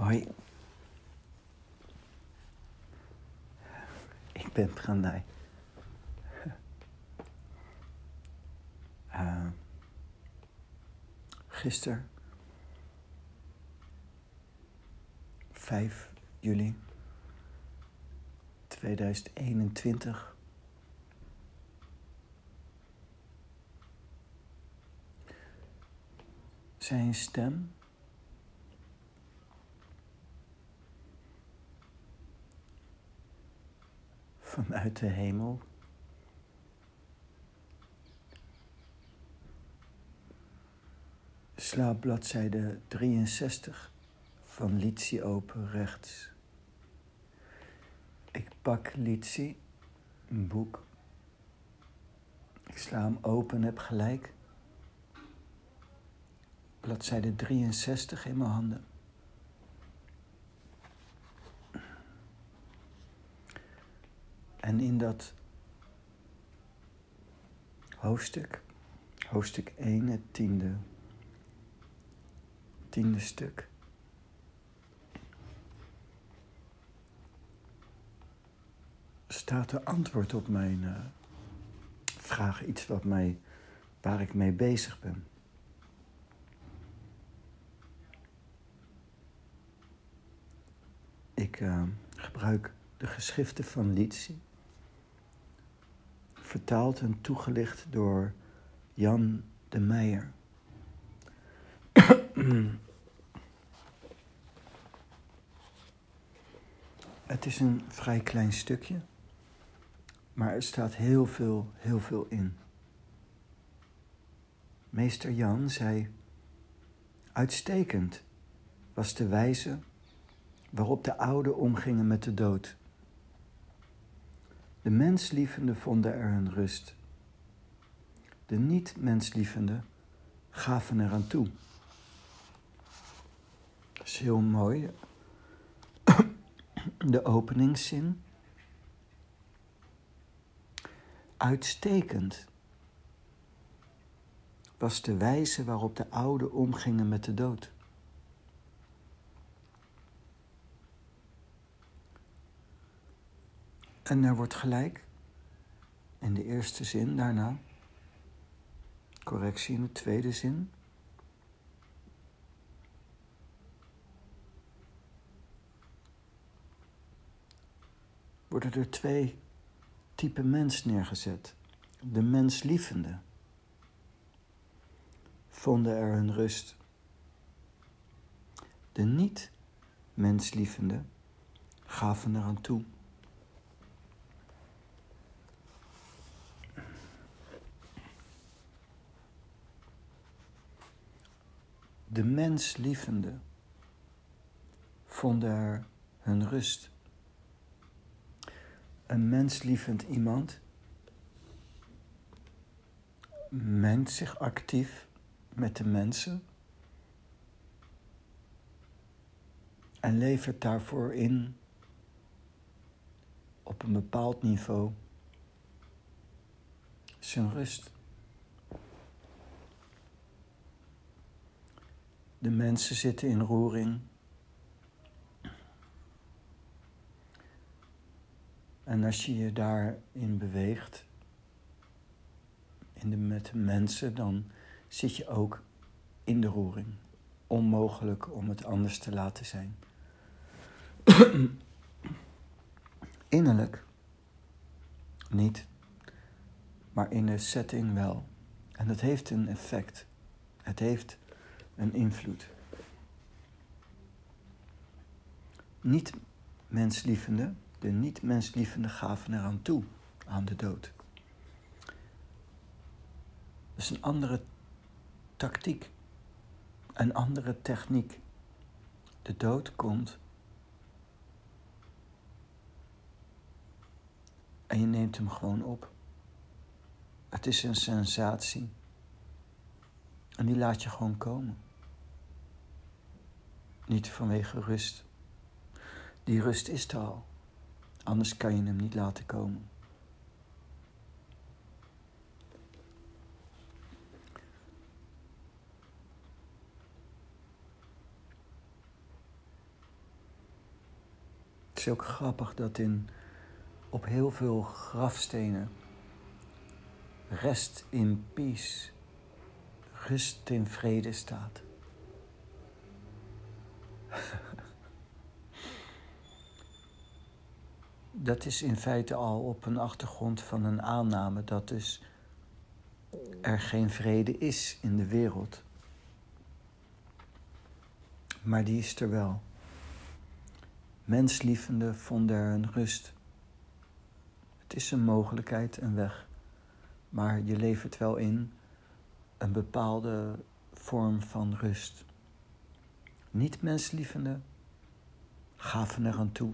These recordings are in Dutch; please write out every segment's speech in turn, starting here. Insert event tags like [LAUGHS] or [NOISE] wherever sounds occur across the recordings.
Hoi. Ik ben Pranay. Uh, gisteren, 5 juli 2021. Zijn stem vanuit de hemel. Sla bladzijde 63 van Litsi open rechts. Ik pak Litsi, een boek. Ik sla hem open, heb gelijk. Bladzijde 63 in mijn handen. En in dat hoofdstuk, hoofdstuk 1, het tiende, tiende stuk. Staat er antwoord op mijn uh, vraag, iets wat mij, waar ik mee bezig ben. Ik uh, gebruik de geschriften van Litsi vertaald en toegelicht door Jan de Meijer. [CLEARS THROAT] Het is een vrij klein stukje, maar er staat heel veel, heel veel in. Meester Jan zei: Uitstekend was de wijze waarop de ouden omgingen met de dood. De menslievenden vonden er hun rust. De niet-menslievenden gaven eraan toe. Dat is heel mooi. De openingszin. Uitstekend was de wijze waarop de ouden omgingen met de dood. En er wordt gelijk in de eerste zin daarna correctie in de tweede zin. Worden er twee typen mens neergezet. De menslievende vonden er hun rust. De niet-menslievende gaven eraan toe. De menslievende vonden er hun rust. Een menslievend iemand mengt zich actief met de mensen en levert daarvoor in op een bepaald niveau zijn rust. De mensen zitten in roering. En als je je daarin beweegt, in de, met de mensen, dan zit je ook in de roering. Onmogelijk om het anders te laten zijn. [CLEARS THROAT] Innerlijk niet, maar in de setting wel. En dat heeft een effect. Het heeft een invloed. Niet menslievende, de niet menslievende gaven eraan toe, aan de dood. Dat is een andere tactiek, een andere techniek. De dood komt en je neemt hem gewoon op. Het is een sensatie en die laat je gewoon komen. Niet vanwege rust. Die rust is er al. Anders kan je hem niet laten komen. Het is ook grappig dat in, op heel veel grafstenen rest in peace, rust in vrede staat. [LAUGHS] dat is in feite al op een achtergrond van een aanname dat dus er geen vrede is in de wereld. Maar die is er wel. Menslievende vonden er een rust. Het is een mogelijkheid, een weg, maar je levert wel in een bepaalde vorm van rust. Niet menslievende gaven er aan toe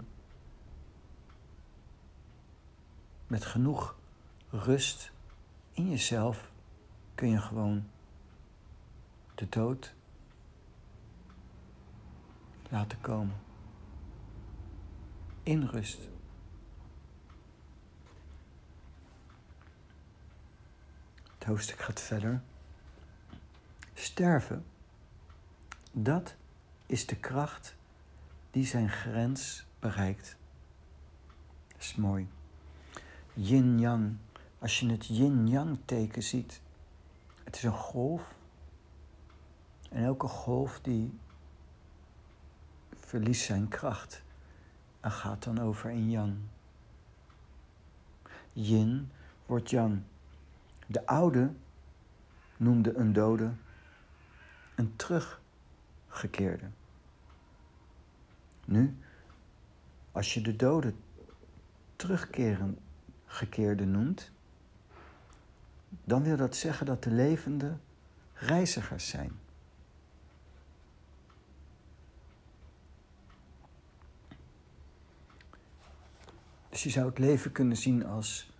met genoeg rust in jezelf kun je gewoon de dood laten komen. In rust. Het hoofdstuk gaat verder. Sterven, dat is de kracht die zijn grens bereikt. Dat is mooi yin-yang. Als je het yin-yang teken ziet, het is een golf. En elke golf die verliest zijn kracht en gaat dan over in yang. Yin wordt yang. De oude noemde een dode een teruggekeerde. Nu, als je de dode terugkeren gekeerde noemt, dan wil dat zeggen dat de levenden reizigers zijn. Dus je zou het leven kunnen zien als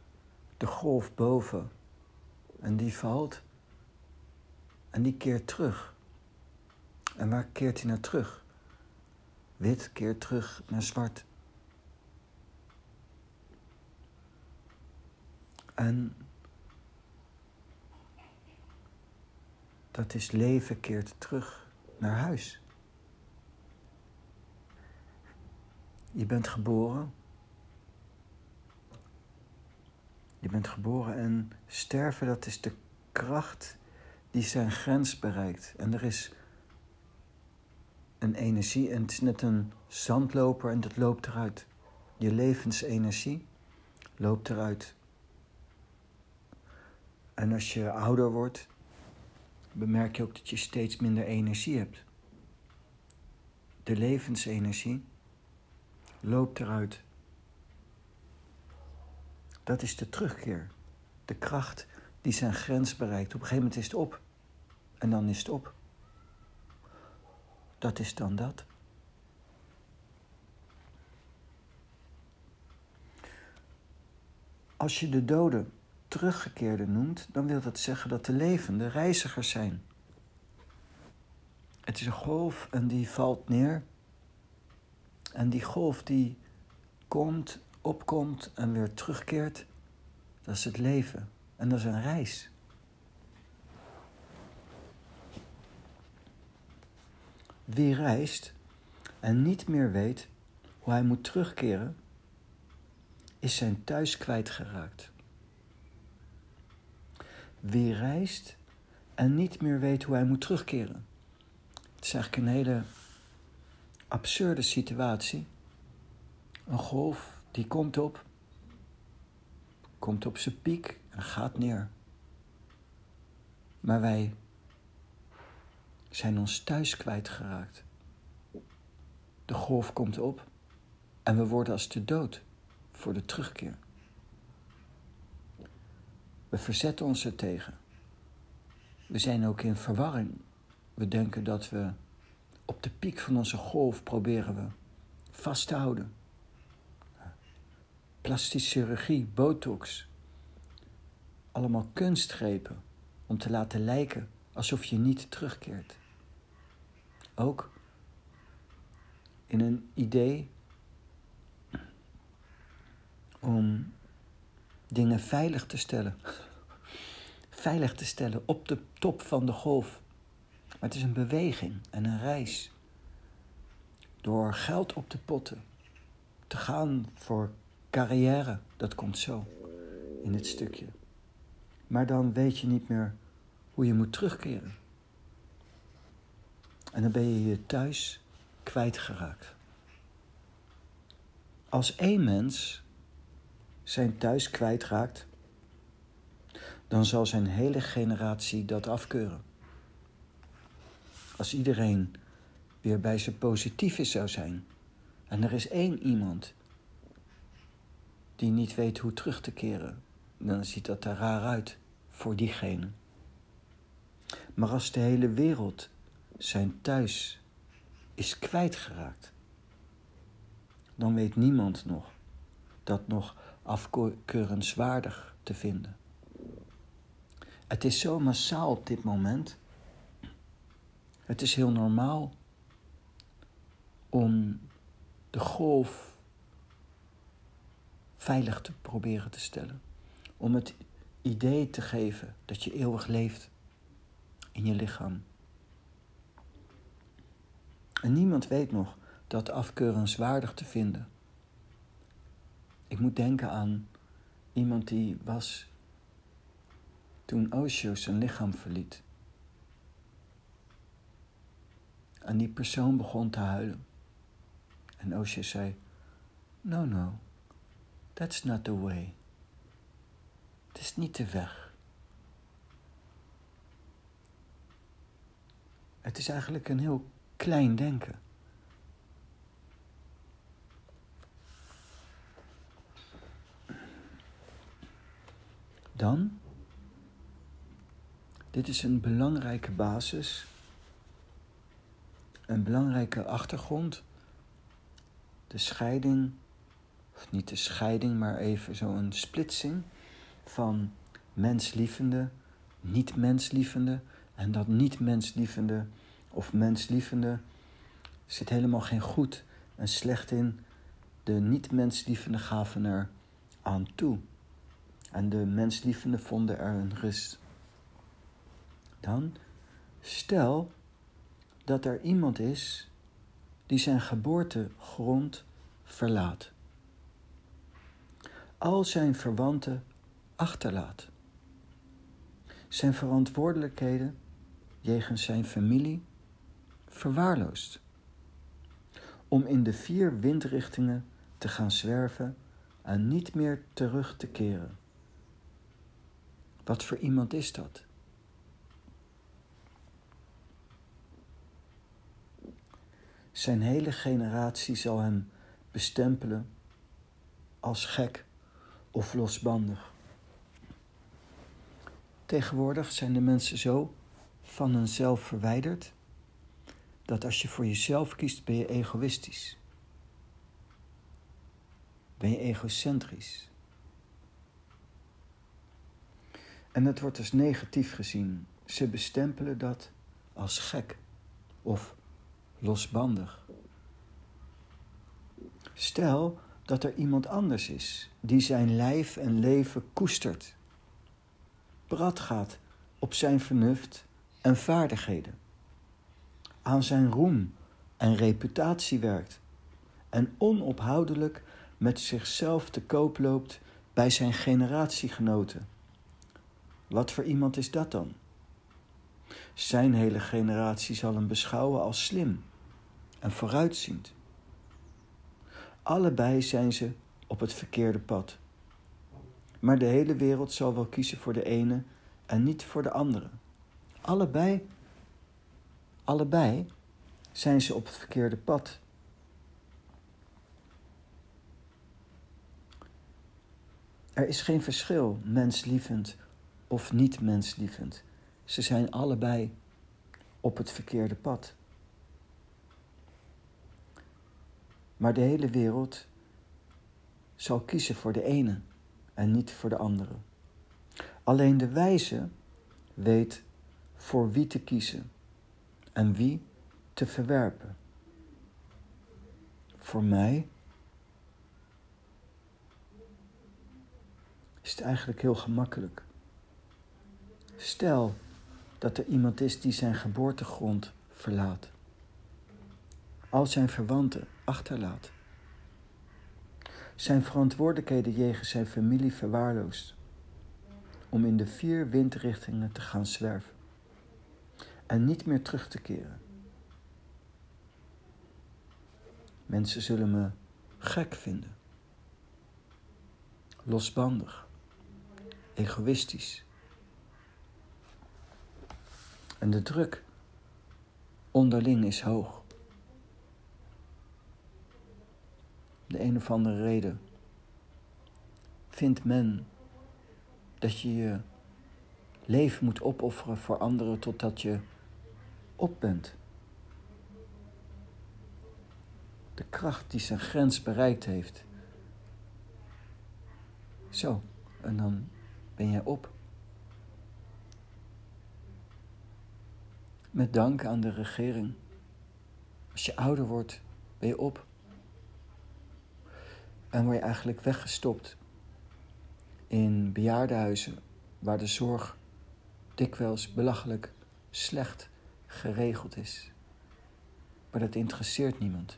de golf boven en die valt en die keert terug. En waar keert hij naar terug? Wit keert terug naar zwart. En dat is leven keert terug naar huis. Je bent geboren. Je bent geboren en sterven, dat is de kracht die zijn grens bereikt. En er is een energie en het is net een zandloper en dat loopt eruit. Je levensenergie loopt eruit. En als je ouder wordt, bemerk je ook dat je steeds minder energie hebt. De levensenergie loopt eruit. Dat is de terugkeer. De kracht die zijn grens bereikt. Op een gegeven moment is het op. En dan is het op. Dat is dan dat. Als je de doden teruggekeerde noemt, dan wil dat zeggen dat de levenden reizigers zijn. Het is een golf en die valt neer. En die golf die komt, opkomt en weer terugkeert, dat is het leven. En dat is een reis. Wie reist en niet meer weet hoe hij moet terugkeren, is zijn thuis kwijtgeraakt. Wie reist en niet meer weet hoe hij moet terugkeren. Het is eigenlijk een hele absurde situatie. Een golf die komt op, komt op zijn piek en gaat neer. Maar wij zijn ons thuis kwijtgeraakt. De golf komt op en we worden als de dood voor de terugkeer. We verzetten ons er tegen. We zijn ook in verwarring. We denken dat we op de piek van onze golf proberen we vast te houden. Plastische chirurgie, botox. Allemaal kunstgrepen om te laten lijken alsof je niet terugkeert. Ook in een idee om dingen veilig te stellen. [LAUGHS] Veilig te stellen op de top van de golf. Maar het is een beweging en een reis. Door geld op te potten, te gaan voor carrière. Dat komt zo in dit stukje. Maar dan weet je niet meer hoe je moet terugkeren. En dan ben je je thuis kwijtgeraakt. Als één mens zijn thuis kwijtraakt, dan zal zijn hele generatie dat afkeuren. Als iedereen weer bij zijn positieve zou zijn en er is één iemand die niet weet hoe terug te keren, dan ziet dat er raar uit voor diegene. Maar als de hele wereld zijn thuis is kwijtgeraakt, dan weet niemand nog dat nog afkeurenswaardig te vinden. Het is zo massaal op dit moment. Het is heel normaal om de golf veilig te proberen te stellen. Om het idee te geven dat je eeuwig leeft in je lichaam. En niemand weet nog dat afkeurenswaardig te vinden. Ik moet denken aan iemand die was toen Osho zijn lichaam verliet. En die persoon begon te huilen. En Osho zei: No, no, that's not the way. Het is niet de weg. Het is eigenlijk een heel klein denken. Dan, dit is een belangrijke basis, een belangrijke achtergrond. De scheiding, of niet de scheiding, maar even zo'n splitsing van menslievende, niet-menslievende. En dat niet-menslievende of menslievende zit helemaal geen goed en slecht in. De niet-menslievende gaven er aan toe. En de menslievende vonden er een rust. Dan stel dat er iemand is die zijn geboortegrond verlaat. Al zijn verwanten achterlaat. Zijn verantwoordelijkheden jegens zijn familie verwaarloost. Om in de vier windrichtingen te gaan zwerven en niet meer terug te keren. Wat voor iemand is dat? Zijn hele generatie zal hem bestempelen als gek of losbandig. Tegenwoordig zijn de mensen zo van hunzelf verwijderd dat als je voor jezelf kiest, ben je egoïstisch. Ben je egocentrisch. En dat wordt dus negatief gezien. Ze bestempelen dat als gek of losbandig. Stel dat er iemand anders is die zijn lijf en leven koestert, prat gaat op zijn vernuft en vaardigheden, aan zijn roem en reputatie werkt en onophoudelijk met zichzelf te koop loopt bij zijn generatiegenoten. Wat voor iemand is dat dan? Zijn hele generatie zal hem beschouwen als slim en vooruitziend. Allebei zijn ze op het verkeerde pad. Maar de hele wereld zal wel kiezen voor de ene en niet voor de andere. Allebei, allebei zijn ze op het verkeerde pad. Er is geen verschil, menslievend of niet menslievend. Ze zijn allebei op het verkeerde pad. Maar de hele wereld zal kiezen voor de ene en niet voor de andere. Alleen de wijze weet voor wie te kiezen en wie te verwerpen. Voor mij is het eigenlijk heel gemakkelijk. Stel dat er iemand is die zijn geboortegrond verlaat, al zijn verwanten achterlaat. zijn verantwoordelijkheden jegens zijn familie verwaarloost om in de vier windrichtingen te gaan zwerven en niet meer terug te keren. Mensen zullen me gek vinden, losbandig, egoïstisch. En de druk onderling is hoog. De een of andere reden vindt men dat je je leven moet opofferen voor anderen totdat je op bent. De kracht die zijn grens bereikt heeft. Zo, en dan ben jij op. Met dank aan de regering. Als je ouder wordt, ben je op. En word je eigenlijk weggestopt in bejaardenhuizen waar de zorg dikwijls belachelijk slecht geregeld is. Maar dat interesseert niemand.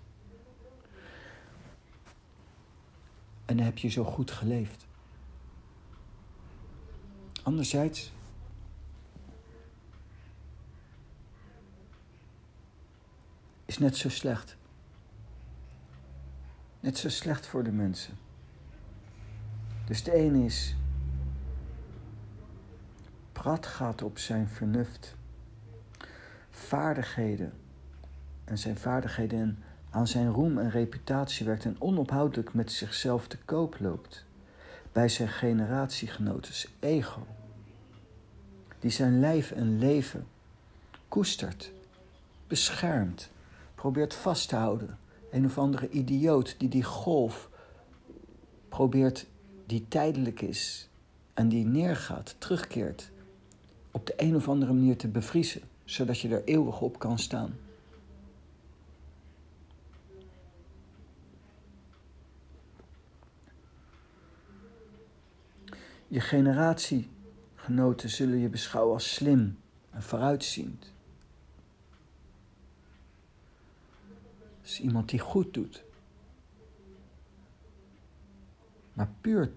En heb je zo goed geleefd. Anderzijds is net zo slecht. Net zo slecht voor de mensen. Dus de ene is prat gaat op zijn vernuft, vaardigheden en zijn vaardigheden en aan zijn roem en reputatie werkt en onophoudelijk met zichzelf te koop loopt bij zijn generatiegenoten ego, die zijn lijf en leven koestert, beschermt, probeert vast te houden. Een of andere idioot die die golf probeert, die tijdelijk is en die neergaat, terugkeert, op de een of andere manier te bevriezen, zodat je er eeuwig op kan staan. Je generatiegenoten zullen je beschouwen als slim en vooruitziend. is iemand die goed doet. Maar puur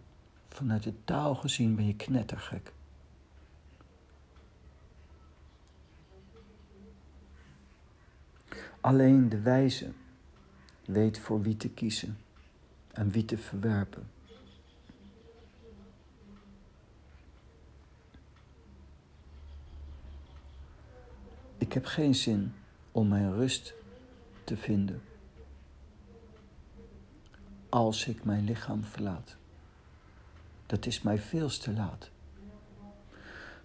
vanuit de taal gezien ben je knettergek. Alleen de wijze weet voor wie te kiezen en wie te verwerpen. Ik heb geen zin om mijn rust te vinden als ik mijn lichaam verlaat. Dat is mij veel te laat.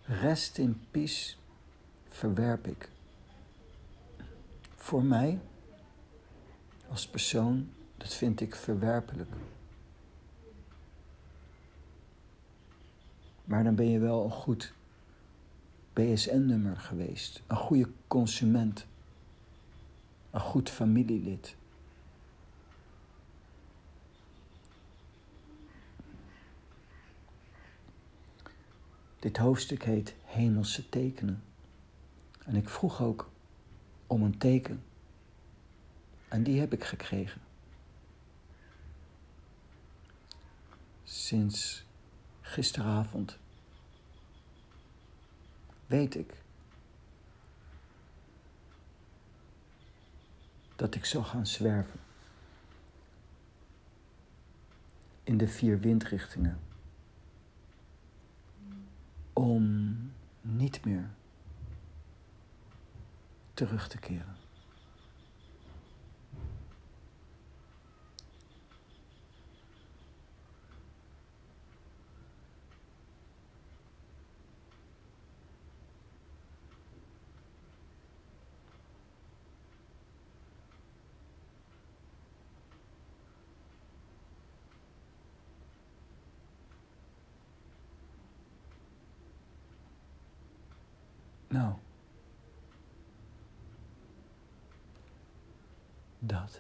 Rest in peace verwerp ik. Voor mij, als persoon, dat vind ik verwerpelijk. Maar dan ben je wel een goed BSN-nummer geweest, een goede consument een goed familielid. Dit hoofdstuk heet Hemelse tekenen. En ik vroeg ook om een teken. En die heb ik gekregen. Sinds gisteravond weet ik dat ik zou gaan zwerven. In de vier windrichtingen. Om niet meer terug te keren. Nou. out.